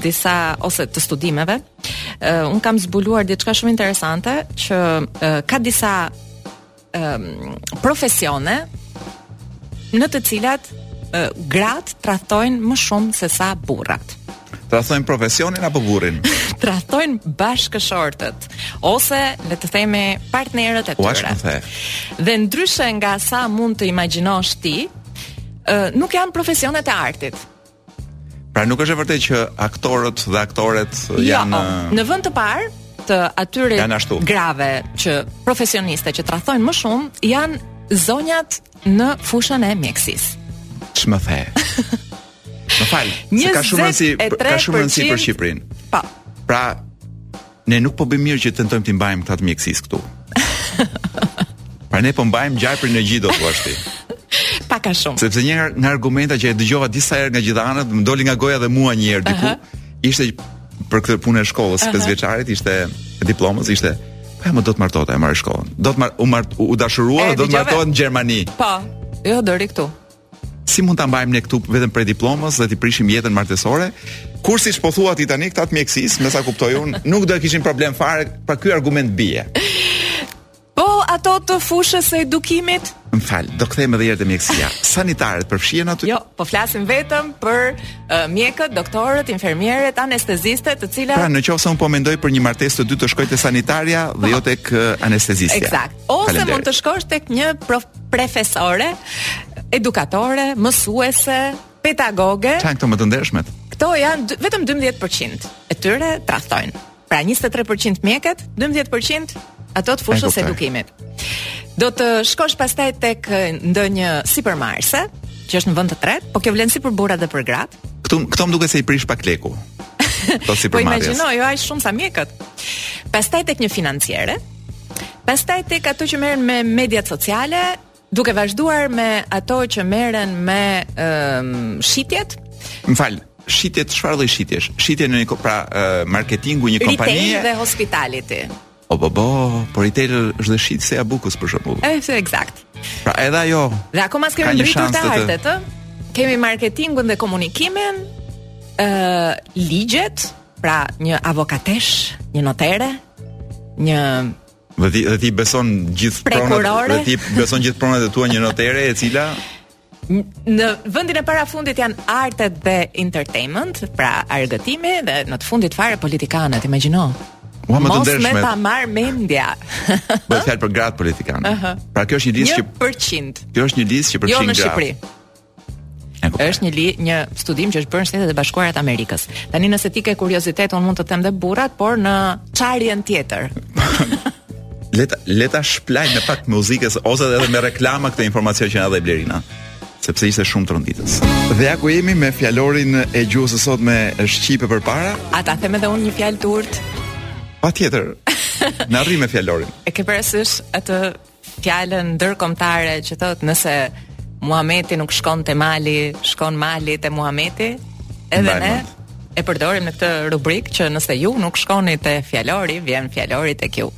[SPEAKER 2] disa ose të studimeve. Uh, unë kam zbuluar diçka shumë interesante që uh, ka disa um, profesione në të cilat uh, gratë tradhtojnë më shumë se sa burrat.
[SPEAKER 3] Tradhtojnë profesionin apo burrin?
[SPEAKER 2] Tradhtojnë bashkëshortët ose le të themi partnerët e tyre. Dhe ndryshe nga sa mund të imagjinosh ti, uh, nuk janë profesionet e artit.
[SPEAKER 3] Pra nuk është e vërtetë që aktorët dhe aktoret jo, janë
[SPEAKER 2] jo, në vend të parë të atyre grave që profesioniste që tradhtojnë më shumë janë zonjat në fushën e mjekësisë.
[SPEAKER 3] Ç'më the? Më fal, se ka shumë rëndësi, ka shumë rëndësi për Shqipërinë.
[SPEAKER 2] Po.
[SPEAKER 3] Pra, Ne nuk po bëjmë mirë që tentojmë të mbajmë këta të mjekësisë këtu. pra ne po mbajmë gjarprin në gji do thuash ti.
[SPEAKER 2] Pak a shumë.
[SPEAKER 3] Sepse një nga argumentat që e dëgjova disa herë nga gjithë anët, më doli nga goja dhe mua një herë diku, uh -huh. ishte për këtë punën e shkollës uh -huh. pesëvjeçarit, ishte e diplomës, ishte Po ja më do të martohet, e merr shkollën. Do të marr u mart u dashurua, do të martohet në Gjermani.
[SPEAKER 2] Po. Jo deri këtu.
[SPEAKER 3] Si mund ta mbajmë ne këtu vetëm prej diplomës dhe t'i prishim jetën martesore? Kur siç po thua ti tani këta të mjekësisë, me sa kuptoj unë, nuk do të kishin problem fare, pra ky argument bie.
[SPEAKER 2] Po ato të fushës së edukimit?
[SPEAKER 3] Më fal, do kthehemi edhe një herë te mjekësia. Sanitaret përfshihen aty?
[SPEAKER 2] Jo, po flasim vetëm për uh, mjeket, doktoret, infermieret, anestezistet, të cilat
[SPEAKER 3] Pra, në qoftë se un po mendoj për një martesë të dytë të shkoj te sanitarja dhe jo tek uh, anestezistja.
[SPEAKER 2] Eksakt. Ose mund të shkosh tek një prof profesore, edukatore, mësuese, pedagoge.
[SPEAKER 3] Ç'janë këto më të ndershmet.
[SPEAKER 2] Këto janë vetëm 12% e tyre tradhtojnë. Pra 23% mjeket, 12% ato të fushës së edukimit. Do të shkosh pastaj tek ndonjë sipërmarrëse, që është në vend të tretë, po kjo vlen si për burrat dhe për gratë.
[SPEAKER 3] Këtu këto më duket se i prish pak leku.
[SPEAKER 2] Po
[SPEAKER 3] sipërmarrëset. po
[SPEAKER 2] imagjino, jo aq shumë sa mjeket. Pastaj tek një financiere, Pastaj tek ato që merren me mediat sociale, duke vazhduar me ato që merren me um, shitjet.
[SPEAKER 3] Më fal, shitjet çfarë lloj shitjesh? Shitje në një pra uh, marketingu i
[SPEAKER 2] një
[SPEAKER 3] kompanie.
[SPEAKER 2] Retail dhe hospitality.
[SPEAKER 3] O bo bo, por retail është dhe shitësja e bukës për
[SPEAKER 2] shëmbull. Është ekzakt.
[SPEAKER 3] Pra edhe ajo...
[SPEAKER 2] Dhe akoma s'kemi
[SPEAKER 3] mbërritur te
[SPEAKER 2] artet, ë? Kemi marketingun dhe komunikimin, uh, ligjet, pra një avokate, një notere, një
[SPEAKER 3] Dhe ti dhe ti beson gjithë pronat dhe ti beson gjithë pronat e tua një notere e cila
[SPEAKER 2] në vendin e parafundit janë artet dhe entertainment, pra argëtimi dhe në të fundit fare politikanët, imagjino.
[SPEAKER 3] Ua më të ndershme.
[SPEAKER 2] Mos, s'ma merr mendja.
[SPEAKER 3] Bëhet fjalë për gratë politikane. Uh -huh. Pra kjo është një listë që
[SPEAKER 2] 1%.
[SPEAKER 3] Kjo është një listë që përfshin gratë.
[SPEAKER 2] Jo
[SPEAKER 3] në Shqipëri.
[SPEAKER 2] Është një li, një studim që është bërë në Shtetet e Bashkuara të Amerikës. Tani nëse ti ke kuriozitet, unë mund të të them dhe burrat, por në çarjen tjetër.
[SPEAKER 3] Le ta, le ta shpëlajmë me pak muzikë ose edhe me reklama këtë informacion që na dha Blerina sepse ishte shumë tronditës. Dhe ja ku jemi me fjalorin e gjuhës së sotme shqipe përpara.
[SPEAKER 2] A ta them edhe unë një fjalë të urtë?
[SPEAKER 3] Patjetër, na rri me fjalorin.
[SPEAKER 2] E ke parasysh atë Fjalën ndërkombëtare që thotë nëse Muhameti nuk shkon te Mali, shkon Mali te Muhameti, edhe ne e përdorim në këtë rubrikë që nëse ju nuk shkoni te fjalori, vjen fjalori tek ju.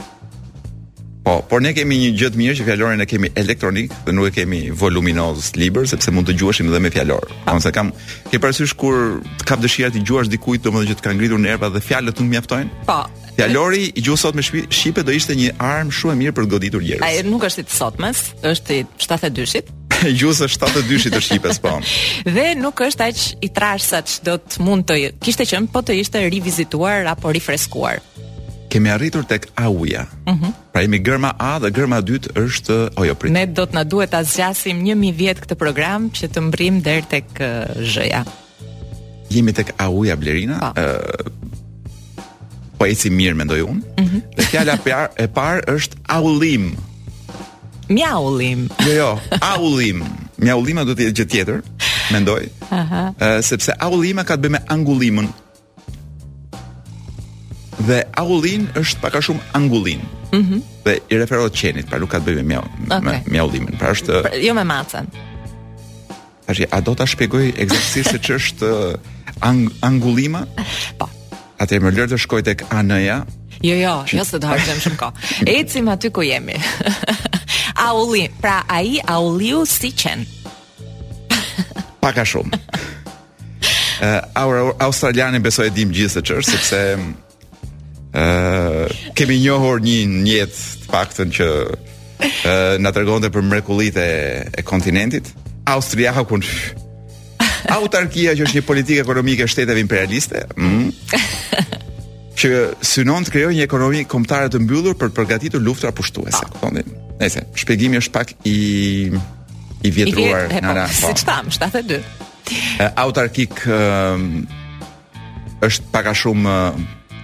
[SPEAKER 3] Po, por ne kemi një gjë të mirë që fjalorin e kemi elektronik dhe nuk e kemi voluminoz libër sepse mund të gjuheshim edhe me fjalor. Domethënë kam, ke parasysh kur të kap dëshira të gjuash dikujt domethënë që të ka ngritur nervat dhe fjalët nuk mjaftojnë?
[SPEAKER 2] Po,
[SPEAKER 3] Fjalori i gjuhës së sotme shqipe do ishte një armë shumë e mirë për të goditur njerëz.
[SPEAKER 2] Ai nuk është i së sotmes, është i 72-shit.
[SPEAKER 3] Gjuhës së 72-shit të shqipes, po.
[SPEAKER 2] Dhe nuk është aq i trashë sa do të mund të kishte qenë po të ishte rivizituar apo rifreskuar.
[SPEAKER 3] Kemi arritur tek Auja. Mhm. Uh -huh. Pra jemi gërma A dhe gërma e dytë është o jo prit.
[SPEAKER 2] Ne do të na duhet ta zgjasim 1000 vjet këtë program që të mbërrijmë deri tek zhëja.
[SPEAKER 3] Jemi tek Auja Blerina. Pa.
[SPEAKER 2] Po.
[SPEAKER 3] Ë po ecim mirë mendoj unë.
[SPEAKER 2] Mm -hmm.
[SPEAKER 3] Dhe fjala e parë është aullim.
[SPEAKER 2] Mjaullim.
[SPEAKER 3] Jo, jo, aullim. Mjaullima do të jetë gjë tjetër, mendoj. Aha. Ë sepse aullima ka të bëjë me angullimën. Dhe aullin është pak a shumë angullin. Mhm. Mm dhe i referohet qenit, pra nuk ka të bëjë me mjau, okay.
[SPEAKER 2] me
[SPEAKER 3] mjaullimin. Pra është
[SPEAKER 2] pra, jo me macën.
[SPEAKER 3] Tash a do ta shpjegoj eksaktësisht se ç'është ang angullima?
[SPEAKER 2] Po.
[SPEAKER 3] Atëherë më lër të shkoj tek AN-ja.
[SPEAKER 2] Jo, jo, jo se do harxhojmë shumë kohë. Ecim aty ku jemi. Aulli, pra ai aulliu si qen.
[SPEAKER 3] Pak a shumë. uh, aur, australiani besoj e dimë të gjithë se ç'është sepse ë uh, kemi njohur një mjek të paktën që uh, na tregonte për mrekullitë e, e kontinentit austriakun autarkia që është një politikë ekonomike e shteteve imperialiste mm. që synon të krijojë një ekonomi kombëtare të mbyllur për të përgatitur luftra pushtuese, ah. kuptoni? Nëse shpjegimi është pak i i vjetruar në ana.
[SPEAKER 2] Po. Siç thamë, 72.
[SPEAKER 3] Autarkik është pak a shumë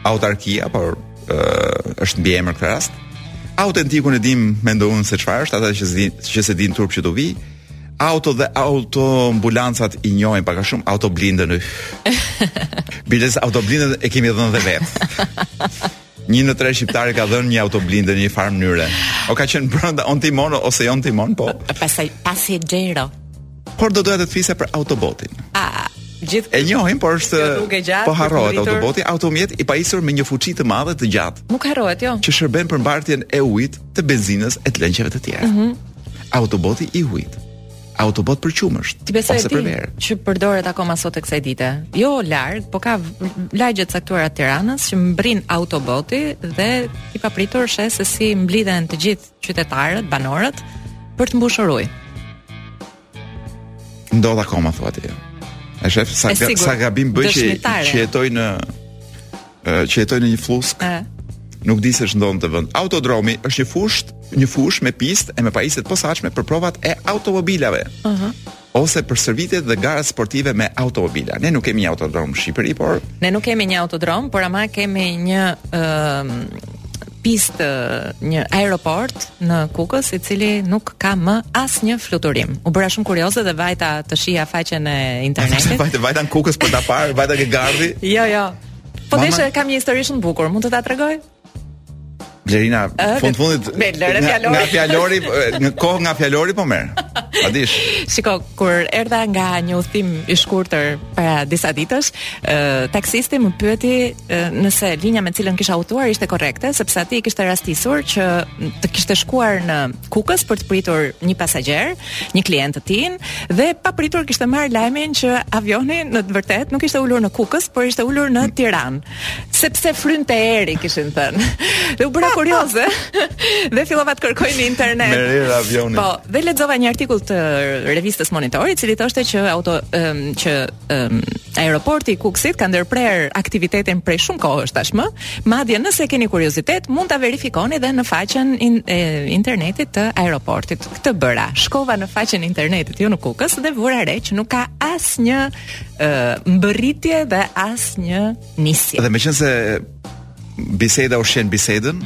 [SPEAKER 3] autarkia, por është mbiemër në këtë rast. Autentikun e dimë, mendoj unë se çfarë është, ata që s'din, që s'e dinë turp t'u vijë, Auto dhe autoambulancat i njohim pak a shumë autoblindën. Biles autoblindën e kemi dhënë dhe vetë. Një në tre shqiptarë ka dhënë një autoblindë në një farë mënyre. O ka qenë brenda o në timon ose jo në timon, po.
[SPEAKER 2] Pastaj pasi xhero.
[SPEAKER 3] Por do doja të të flisja për autobotin.
[SPEAKER 2] A, të gjithë
[SPEAKER 3] e njohim, por është
[SPEAKER 2] fjalë,
[SPEAKER 3] po harrohet autoboti, automjet i pajisur me një fuçi të madhe të gjatë.
[SPEAKER 2] Nuk harrohet, jo.
[SPEAKER 3] Që shërben për mbartjen e ujit, të benzinës e të lëngjeve të tjera.
[SPEAKER 2] Mm -hmm.
[SPEAKER 3] Autoboti i ujit. Autobot për qumësht.
[SPEAKER 2] Ti
[SPEAKER 3] beso
[SPEAKER 2] ti që përdoret akoma sot e kësaj dite. Jo larg, po ka lagje të caktuara të Tiranës që mbrin autoboti dhe ti papritur sheh se si mblidhen të gjithë qytetarët, banorët për të mbushur ujë.
[SPEAKER 3] Ndodh akoma thua ti. E shef sa sa gabim bëj që jetoj në që jetoj në një flluskë.
[SPEAKER 2] E.
[SPEAKER 3] Nuk di se ç'ndodh në vend. Autodromi është një fushë, një fushë me pistë e me pajisje të posaçme për provat e automobilave. Ëh. Uh -huh. Ose për stërvitjet dhe garat sportive me automobila. Ne nuk kemi një autodrom në Shqipëri, por
[SPEAKER 2] ne nuk kemi një autodrom, por ama kemi një ëh uh, pistë një aeroport në Kukës i cili nuk ka më asnjë fluturim. U bëra shumë kurioze dhe vajta të shihja faqen e internetit.
[SPEAKER 3] Vajta vajta në Kukës për ta parë, vajta ke gardhi.
[SPEAKER 2] Jo, jo, Po
[SPEAKER 3] Mama...
[SPEAKER 2] dhe kam një histori shumë të bukur, mund të ta tregoj?
[SPEAKER 3] Blerina, fund fundit nga
[SPEAKER 2] fjalori,
[SPEAKER 3] në kohë nga fjalori po merr. A dish?
[SPEAKER 2] Shiko, kur erdha nga një udhtim i shkurtër para disa ditësh, ë taksisti më pyeti nëse linja me cilën kisha udhëtuar ishte korrekte, sepse atij i kishte rastisur që të kishte shkuar në Kukës për të pritur një pasagjer, një klient të tij dhe papritur kishte marrë lajmin që avioni në të vërtetë nuk ishte ulur në Kukës, por ishte ulur në Tiranë, sepse frynte erë i kishin thënë. Dhe u bëra kurioze dhe fillova të kërkoj në internet.
[SPEAKER 3] Merr era avionin.
[SPEAKER 2] Po, dhe lexova një artikull të revistës Monitor, i cili thoshte që auto um, që um, aeroporti i Kukësit ka ndërprerë aktivitetin prej shumë kohësh tashmë. Madje nëse keni kuriozitet, mund ta verifikoni edhe në faqen in, e, internetit të aeroportit. Këtë bëra. Shkova në faqen e internetit jo në Kukës dhe vura re që nuk ka asnjë mbërritje dhe asnjë nisje.
[SPEAKER 3] Dhe meqense biseda ushqen bisedën.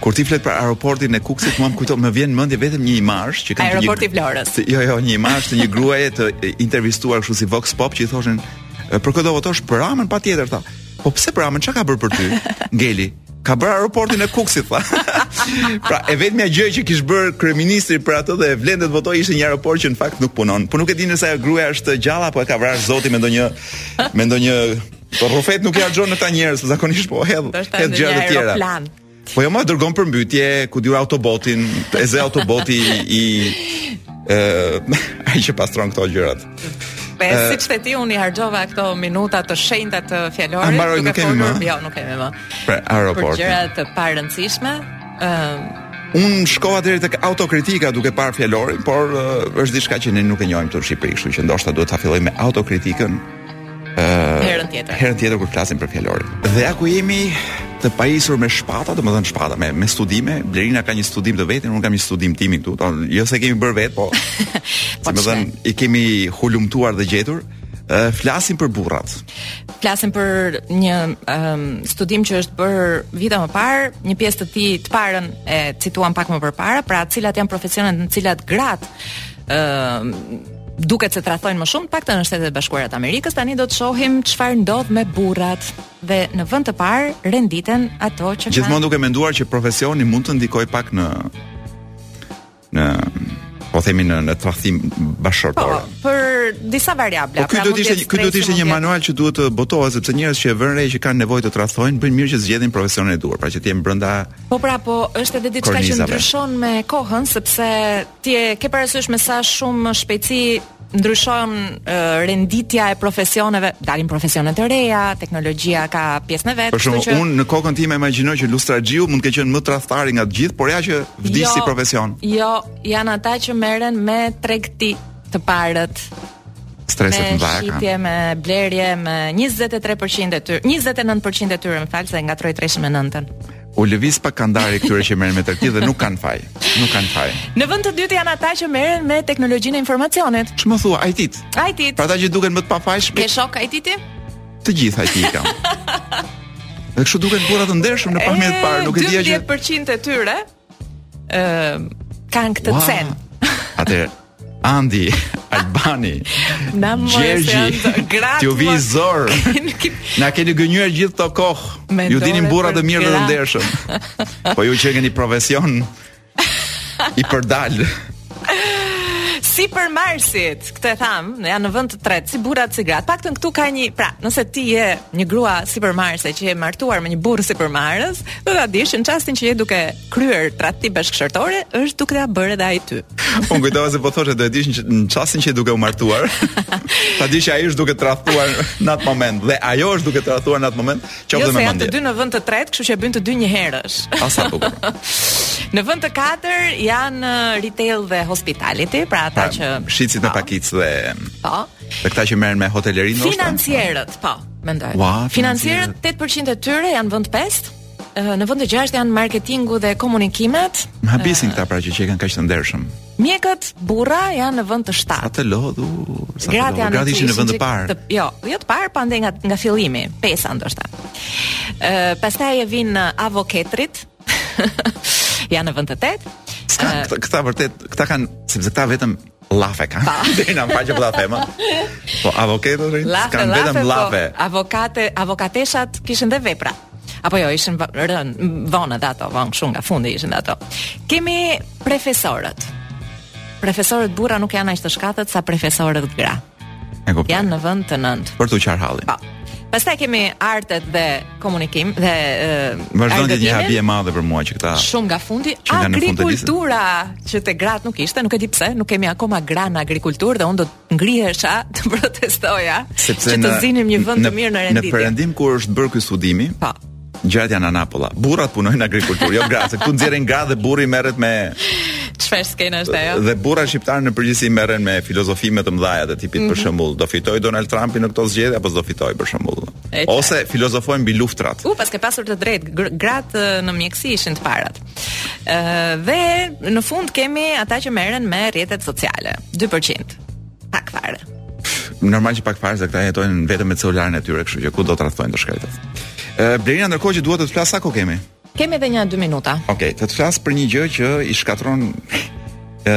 [SPEAKER 3] Kur ti flet për aeroportin e Kukësit, mua më kujto, më vjen në mendje vetëm një imazh që kam
[SPEAKER 2] aeroporti i Vlorës.
[SPEAKER 3] Të, jo, jo, një imazh të një gruaje të intervistuar kështu si Vox Pop që i thoshin për kë do votosh për Ramën patjetër tha. Po pse për Ramën çka ka bërë për ty? Ngeli, ka bërë aeroportin e Kukësit tha. pra, e vetmja gjë që kish bërë kryeministri për atë dhe e vlente të votoj ishte një aeroport që në fakt nuk punon. Po nuk e di nëse ajo gruaja është gjallë apo e ka vrarë zoti me ndonjë me ndonjë Po rrufet nuk i gjuan zoti njerëz, zakonisht po hedh, hedh gjëra të tjera.
[SPEAKER 2] Plan.
[SPEAKER 3] Po jo më dërgon për mbytje, ku diu autobotin, e zë autoboti i ë ai që pastron këto gjërat.
[SPEAKER 2] Po siç the ti unë harxova këto minuta të shenjta të fjalorit.
[SPEAKER 3] A mbaroj nuk kemi më?
[SPEAKER 2] Jo, nuk kemi më.
[SPEAKER 3] Për
[SPEAKER 2] aeroport.
[SPEAKER 3] Për
[SPEAKER 2] gjëra të parëndësishme, ë
[SPEAKER 3] Un shkova deri tek autokritika duke parë fjalorin, por uh, është diçka që ne nuk e njohim në Shqipëri, kështu që ndoshta duhet ta filloj me autokritikën Uh,
[SPEAKER 2] herën tjetër.
[SPEAKER 3] Herën tjetër kur flasim për fjalorin. Dhe ja ku jemi të pajisur me shpata, do të thënë shpata me me studime. Blerina ka një studim të vetin, unë kam një studim timin këtu. Don, jo se kemi bërë vet, po.
[SPEAKER 2] po
[SPEAKER 3] domethënë, i kemi hulumtuar dhe gjetur. Uh, flasim për burrat.
[SPEAKER 2] Flasim për një um, studim që është bërë vite më parë, një pjesë të tij të parën e cituam pak më përpara, pra cilat janë profesionet në cilat gratë ë uh, duket se tradhtojnë më shumë, të paktën në Shtetet e Bashkuara të Amerikës, tani do të shohim çfarë ndodh me burrat dhe në vend të parë renditen ato që
[SPEAKER 3] Gjithmonë duke menduar që profesioni mund të ndikoj pak në në po themi në në tradhtinë
[SPEAKER 2] bashkëshortore.
[SPEAKER 3] Po,
[SPEAKER 2] për disa variabla.
[SPEAKER 3] Po ky
[SPEAKER 2] pra
[SPEAKER 3] do të ishte ky do të ishte një manual që duhet të botohet sepse njerëz që e vënë re që kanë nevojë të tradhtojnë, bëjnë mirë që të zgjedhin profesionin e duhur, pra që të jenë brenda
[SPEAKER 2] Po pra, po është edhe diçka që ndryshon me kohën sepse Ti e ke parasysh me sa shumë shpejtësi ndryshon renditja e profesioneve, dalin profesione të reja, teknologjia ka pjesën e vet, kështu që Për shembull,
[SPEAKER 3] unë në kokën time imagjinoj që lustraxhiu mund të ketë qenë më tradhtari nga të gjithë, por ja që vdiq jo, si profesion.
[SPEAKER 2] Jo, janë ata që merren me tregti të parët.
[SPEAKER 3] Streset
[SPEAKER 2] me
[SPEAKER 3] vaja kanë.
[SPEAKER 2] Me me blerje, me 23% e tyre, 29% e tyre, më fal se ngatërroj 39-ën.
[SPEAKER 3] U lëviz pak kandari këtyre që merren me tregti dhe nuk kanë faj. Nuk kanë faj.
[SPEAKER 2] Në vend të dytë janë ata që merren me teknologjinë e informacionit.
[SPEAKER 3] Ç'më thua IT-t?
[SPEAKER 2] IT-t.
[SPEAKER 3] Pra ata që duken më të pafajshëm.
[SPEAKER 2] Ke shok IT-ti?
[SPEAKER 3] Të gjithë IT i kam. Dhe kështu duken burra të ndershëm në pamje të parë, nuk e dija që
[SPEAKER 2] 10% e tyre ë kanë këtë
[SPEAKER 3] wow.
[SPEAKER 2] cen.
[SPEAKER 3] Atë Andi, Albani, Gjergji, t'ju vijë zor. Na keni gënjyer gjithë këto kohë. Ju
[SPEAKER 2] dinim
[SPEAKER 3] burra të mirë dhe të ndershëm. Po ju qenkeni profesion i
[SPEAKER 2] përdalë. Sipërmarrësit, këtë e thamë, janë në vend të tretë, si burrat si gratë. Paktën këtu ka një, pra, nëse ti je një grua sipërmarrëse, që je martuar me një burrë sipërmarrës, do ta dish, në çastin që je duke kryer tradhti bashkëshortore është duke ta bërë edhe ai ty.
[SPEAKER 3] Unë kujtova se po thoshe do e dish në çastin që je duke u martuar. Ta dish që ai është duke tradhtuar në atë moment dhe ajo është duke tradhtuar në atë moment, qoftë
[SPEAKER 2] jo,
[SPEAKER 3] me
[SPEAKER 2] mendje. Jo, janë të dy në vend të tretë, kështu që e bëjnë të dy njëherësh. A
[SPEAKER 3] sa bukur.
[SPEAKER 2] në vend të katër janë uh, retail dhe hospitality, pra ata
[SPEAKER 3] pra,
[SPEAKER 2] që
[SPEAKER 3] shitësit me
[SPEAKER 2] po.
[SPEAKER 3] pakicë dhe
[SPEAKER 2] Po.
[SPEAKER 3] Dhe këta që merren me hotelerinë ose
[SPEAKER 2] financierët, po, mendoj.
[SPEAKER 3] Wow,
[SPEAKER 2] financierët 8% e tyre janë vend 5. Në vend të gjashtë janë marketingu dhe komunikimet.
[SPEAKER 3] Më habisin këta pra që qenkan kaq të ndershëm.
[SPEAKER 2] Mjekët burra janë në vend të shtatë.
[SPEAKER 3] Sa të lodhur, sa të
[SPEAKER 2] lodhur.
[SPEAKER 3] Gratë ishin në vend të parë.
[SPEAKER 2] Jo, jo të parë, pa nga nga fillimi, pesa ndoshta. Ë, pastaj vijnë avoketërit. janë në vend të
[SPEAKER 3] tetë. Këta, këta vërtet, këta kanë, sepse këta vetëm Llafe kanë. Deri na faqe për ta thema. Po
[SPEAKER 2] avokatërit.
[SPEAKER 3] Kanë vetëm
[SPEAKER 2] po,
[SPEAKER 3] llafe.
[SPEAKER 2] Po, avokate, avokateshat kishin dhe vepra. Apo jo, ishin rën, vonë dhe ato, vonë shumë nga fundi ishin dhe ato. Kemi profesorët. Profesorët burra nuk janë aq të shkathët sa profesorët gra.
[SPEAKER 3] E kuptoj.
[SPEAKER 2] Janë në vend të nëntë.
[SPEAKER 3] Për të qarë hallin.
[SPEAKER 2] Po. Pastaj kemi artet dhe komunikim dhe
[SPEAKER 3] vazhdon të jetë një habi e madhe për mua që këta.
[SPEAKER 2] Shumë nga fundi agrikultura që te gratë nuk ishte, nuk e di pse, nuk kemi akoma gra në agrikulturë dhe unë do të ngrihesha të protestoja
[SPEAKER 3] Sepse
[SPEAKER 2] që të zinim një vend të mirë në renditje.
[SPEAKER 3] Në perëndim kur është bërë ky studimi,
[SPEAKER 2] pa. Po.
[SPEAKER 3] Gjërat janë anapulla. Burrat punojnë në agrikulturë, jo gratë. Se këtu nxjerrin gratë dhe burri merret me
[SPEAKER 2] çfarë skena është ajo.
[SPEAKER 3] Dhe burrat shqiptarë në përgjithësi merren me filozofi më të mëdha të tipit
[SPEAKER 2] mm -hmm.
[SPEAKER 3] për mhm. shembull, do fitojë Donald Trumpi në këto zgjedhje apo s'do fitojë për shembull. Ose filozofojnë mbi luftrat.
[SPEAKER 2] U paske pasur të drejtë, gratë në mjekësi ishin të parat. Ëh dhe në fund kemi ata që merren me rrjetet sociale, 2%. Pak fare.
[SPEAKER 3] Normal që pak fare se këta jetojnë vetëm me celularin e tyre, kështu që ku do tradhtojnë të shkretët. Ë Blerina ndërkohë që dua të të flas sa kohë kemi.
[SPEAKER 2] Kemi edhe një 2 minuta.
[SPEAKER 3] Okej, okay, të të flas për një gjë që i shkatërron ë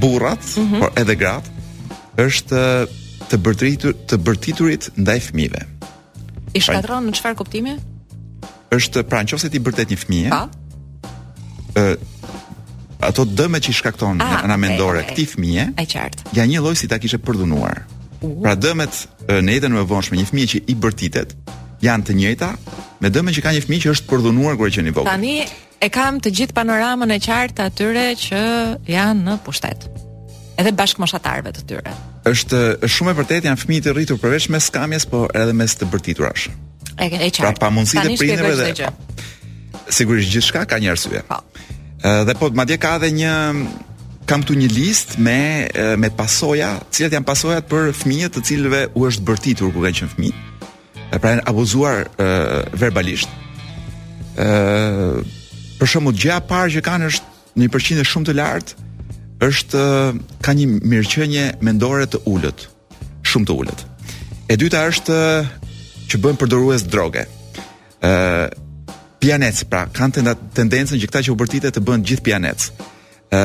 [SPEAKER 3] burrat,
[SPEAKER 2] mm -hmm.
[SPEAKER 3] por edhe gratë, është të bërtitur të bërtiturit ndaj fëmijëve.
[SPEAKER 2] I shkatërron në çfarë kuptimi?
[SPEAKER 3] Është pra në qoftë se ti i bërtet një fëmijë.
[SPEAKER 2] Po.
[SPEAKER 3] ë ato dëmet që i shkakton
[SPEAKER 2] ah,
[SPEAKER 3] nga ana mendore
[SPEAKER 2] okay, okay.
[SPEAKER 3] këtij fëmije.
[SPEAKER 2] E qartë.
[SPEAKER 3] Janë njëlloj si ta kishe përdhunuar. Uh -huh. Pra dëmet në jetën e mëvonshme një fëmijë që i bërtitet janë të njëjta me dëmet që ka një fëmijë që është përdhunuar kur ka qenë i vogël.
[SPEAKER 2] Tani e kam të gjithë panoramën e qartë të atyre që janë në pushtet. Edhe bashkëmoshatarëve të tyre.
[SPEAKER 3] Është është shumë e vërtetë, janë fëmijë të rritur përveç mes skamjes, po edhe mes të bërtiturash.
[SPEAKER 2] E ke e qartë.
[SPEAKER 3] Pra pa
[SPEAKER 2] mundësi
[SPEAKER 3] të prindërve dhe sigurisht gjithçka ka një arsye.
[SPEAKER 2] Po.
[SPEAKER 3] Dhe po madje ka edhe një kam këtu një listë me me pasoja, cilat janë pasojat për fëmijët të cilëve u është bërtitur kur kanë qenë fëmijë. e pra janë abuzuar e, verbalisht. Ë për shembull gjëja e parë që kanë është në një përqindje shumë të lartë është ka një mirëqenie mendore të ulët, shumë të ulët. E dyta është që bëhen përdorues droge. Ë pianec, pra kanë tendencën që këta që u bërtitet të bëhen gjithë pianec. ë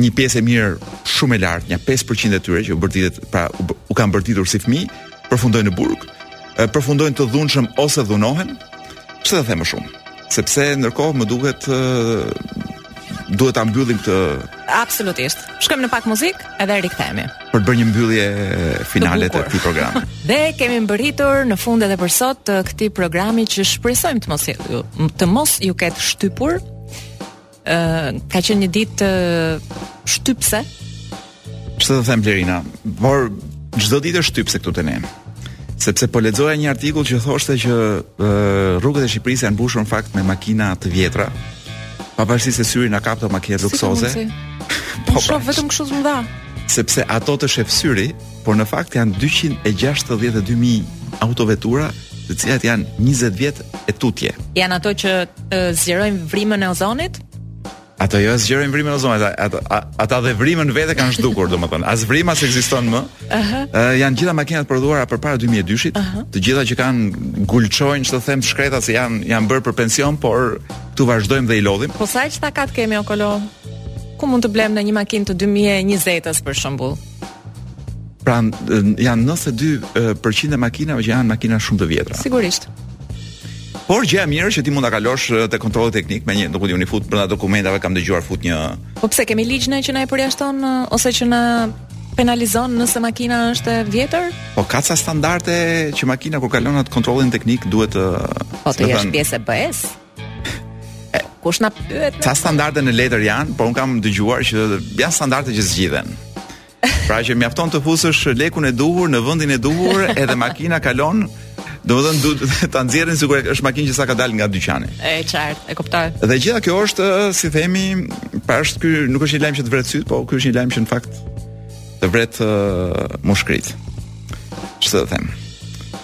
[SPEAKER 3] një pjesë e mirë shumë e lartë, një 5% e tyre që u bërtitet, pra u, u kanë bërtitur si fëmijë, përfundojnë në burg, përfundojnë të dhunshëm ose dhunohen. Pse të them më shumë? Sepse ndërkohë më duket duhet ta mbyllim këtë
[SPEAKER 2] Absolutisht. Shkojmë në pak muzikë dhe rikthehemi.
[SPEAKER 3] Për të bërë një mbyllje finale të këtij programi.
[SPEAKER 2] dhe kemi mbërritur në fund edhe për sot të këtij programi që shpresojmë të mos ju të mos ju ketë shtypur Ëh, ka qenë një ditë shtypse.
[SPEAKER 3] Çfarë të them Blerina, por çdo ditë është shtypse këtu te ne. Sepse po lexoja një artikull që thoshte që e, rrugët e Shqipërisë janë mbushur në fakt me makina të vjetra. Pavarësisht se syri na kap te makinat luksoze.
[SPEAKER 2] Si
[SPEAKER 3] po, pra,
[SPEAKER 2] vetëm kështu të mëdha.
[SPEAKER 3] Sepse ato të shef syri, por në fakt janë 262.000 autovetura të cilat janë 20 vjet e tutje.
[SPEAKER 2] Janë ato që zgjerojnë vrimën e ozonit?
[SPEAKER 3] Ato jo zgjerojnë vrimën e ozonit, ata ata dhe vrimën vetë kanë zhdukur, domethënë, as vrima s'ekziston më. Ëh. Uh -huh. uh, janë gjitha makinat prodhuara përpara 2002-shit, uh -huh. të gjitha që kanë gulçojnë, ç'të them, shkreta se janë janë bërë për pension, por këtu vazhdojmë dhe i lodhim.
[SPEAKER 2] Po sa ç'takat kemi o kolo? Ku mund të blejmë ne një makinë të 2020-s për shembull?
[SPEAKER 3] Pra janë 92% e makinave që janë makina shumë të vjetra.
[SPEAKER 2] Sigurisht.
[SPEAKER 3] Por gjëja e mirë është që ti mund ta kalosh te kontrolli teknik me një, nuk e di unë fut brenda dokumentave kam dëgjuar fut një.
[SPEAKER 2] Po pse kemi ligj ne që na e përjashton ose që na penalizon nëse makina është e vjetër?
[SPEAKER 3] Po ka ca standarde që makina kur kalon atë kontrollin teknik duhet të
[SPEAKER 2] Po të jesh pjesë e BE-s. Kush na pyet?
[SPEAKER 3] Ca standarde në letër janë, por un kam dëgjuar që janë standarde që zgjidhen. Pra që mjafton të fusësh lekun e duhur në vendin e duhur, edhe makina kalon Domethënë ta nxjerrin sikur është makinë që sa ka dalë nga dyqani.
[SPEAKER 2] E qartë, e kuptoj.
[SPEAKER 3] Dhe gjitha kjo është si themi, pra është ky nuk është një lajm që të vret syt, po ky është një lajm që në fakt të vret uh, mushkrit. Ç'të them?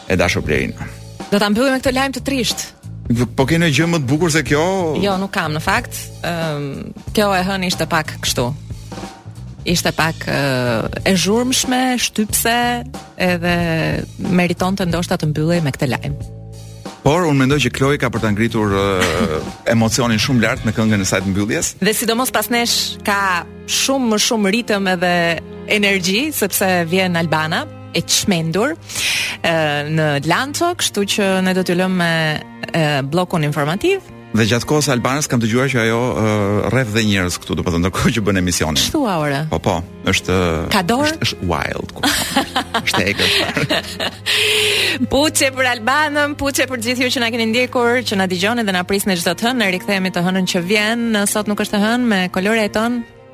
[SPEAKER 3] E dashur Blerina.
[SPEAKER 2] Do ta mbyllim me këtë lajm të trishtë.
[SPEAKER 3] Po ke ndonjë gjë më të bukur se kjo?
[SPEAKER 2] Jo, nuk kam në fakt. Ëm um, kjo e hënë ishte pak kështu. Ishte pak uh, e zhurmshme, shtypse, edhe meritonte ndoshta të mbyllej me këtë lajm.
[SPEAKER 3] Por unë mendoj që Kloe ka për ta ngritur uh, emocionin shumë lart me këngën e saj të mbylljes.
[SPEAKER 2] Dhe sidomos pas nesh ka shumë më shumë ritëm edhe energji sepse vjen Albana. e çmendur në Lanço, kështu që ne do t'ju lëmë me bllokun informativ.
[SPEAKER 3] Dhe gjatë kohës së Albanës kam dëgjuar që ajo rreh dhe njerëz këtu, domethënë ndërkohë që bën emisionin.
[SPEAKER 2] Ç'thua ore?
[SPEAKER 3] Po po, është
[SPEAKER 2] Kador?
[SPEAKER 3] është, është wild. Ku. është e
[SPEAKER 2] Puthje për Albanën, puthje për gjithë ju që na keni ndjekur, që na dëgjoni dhe na prisni çdo të hënë, ne rikthehemi të hënën që vjen. Sot nuk është të hënë me kolore e ton,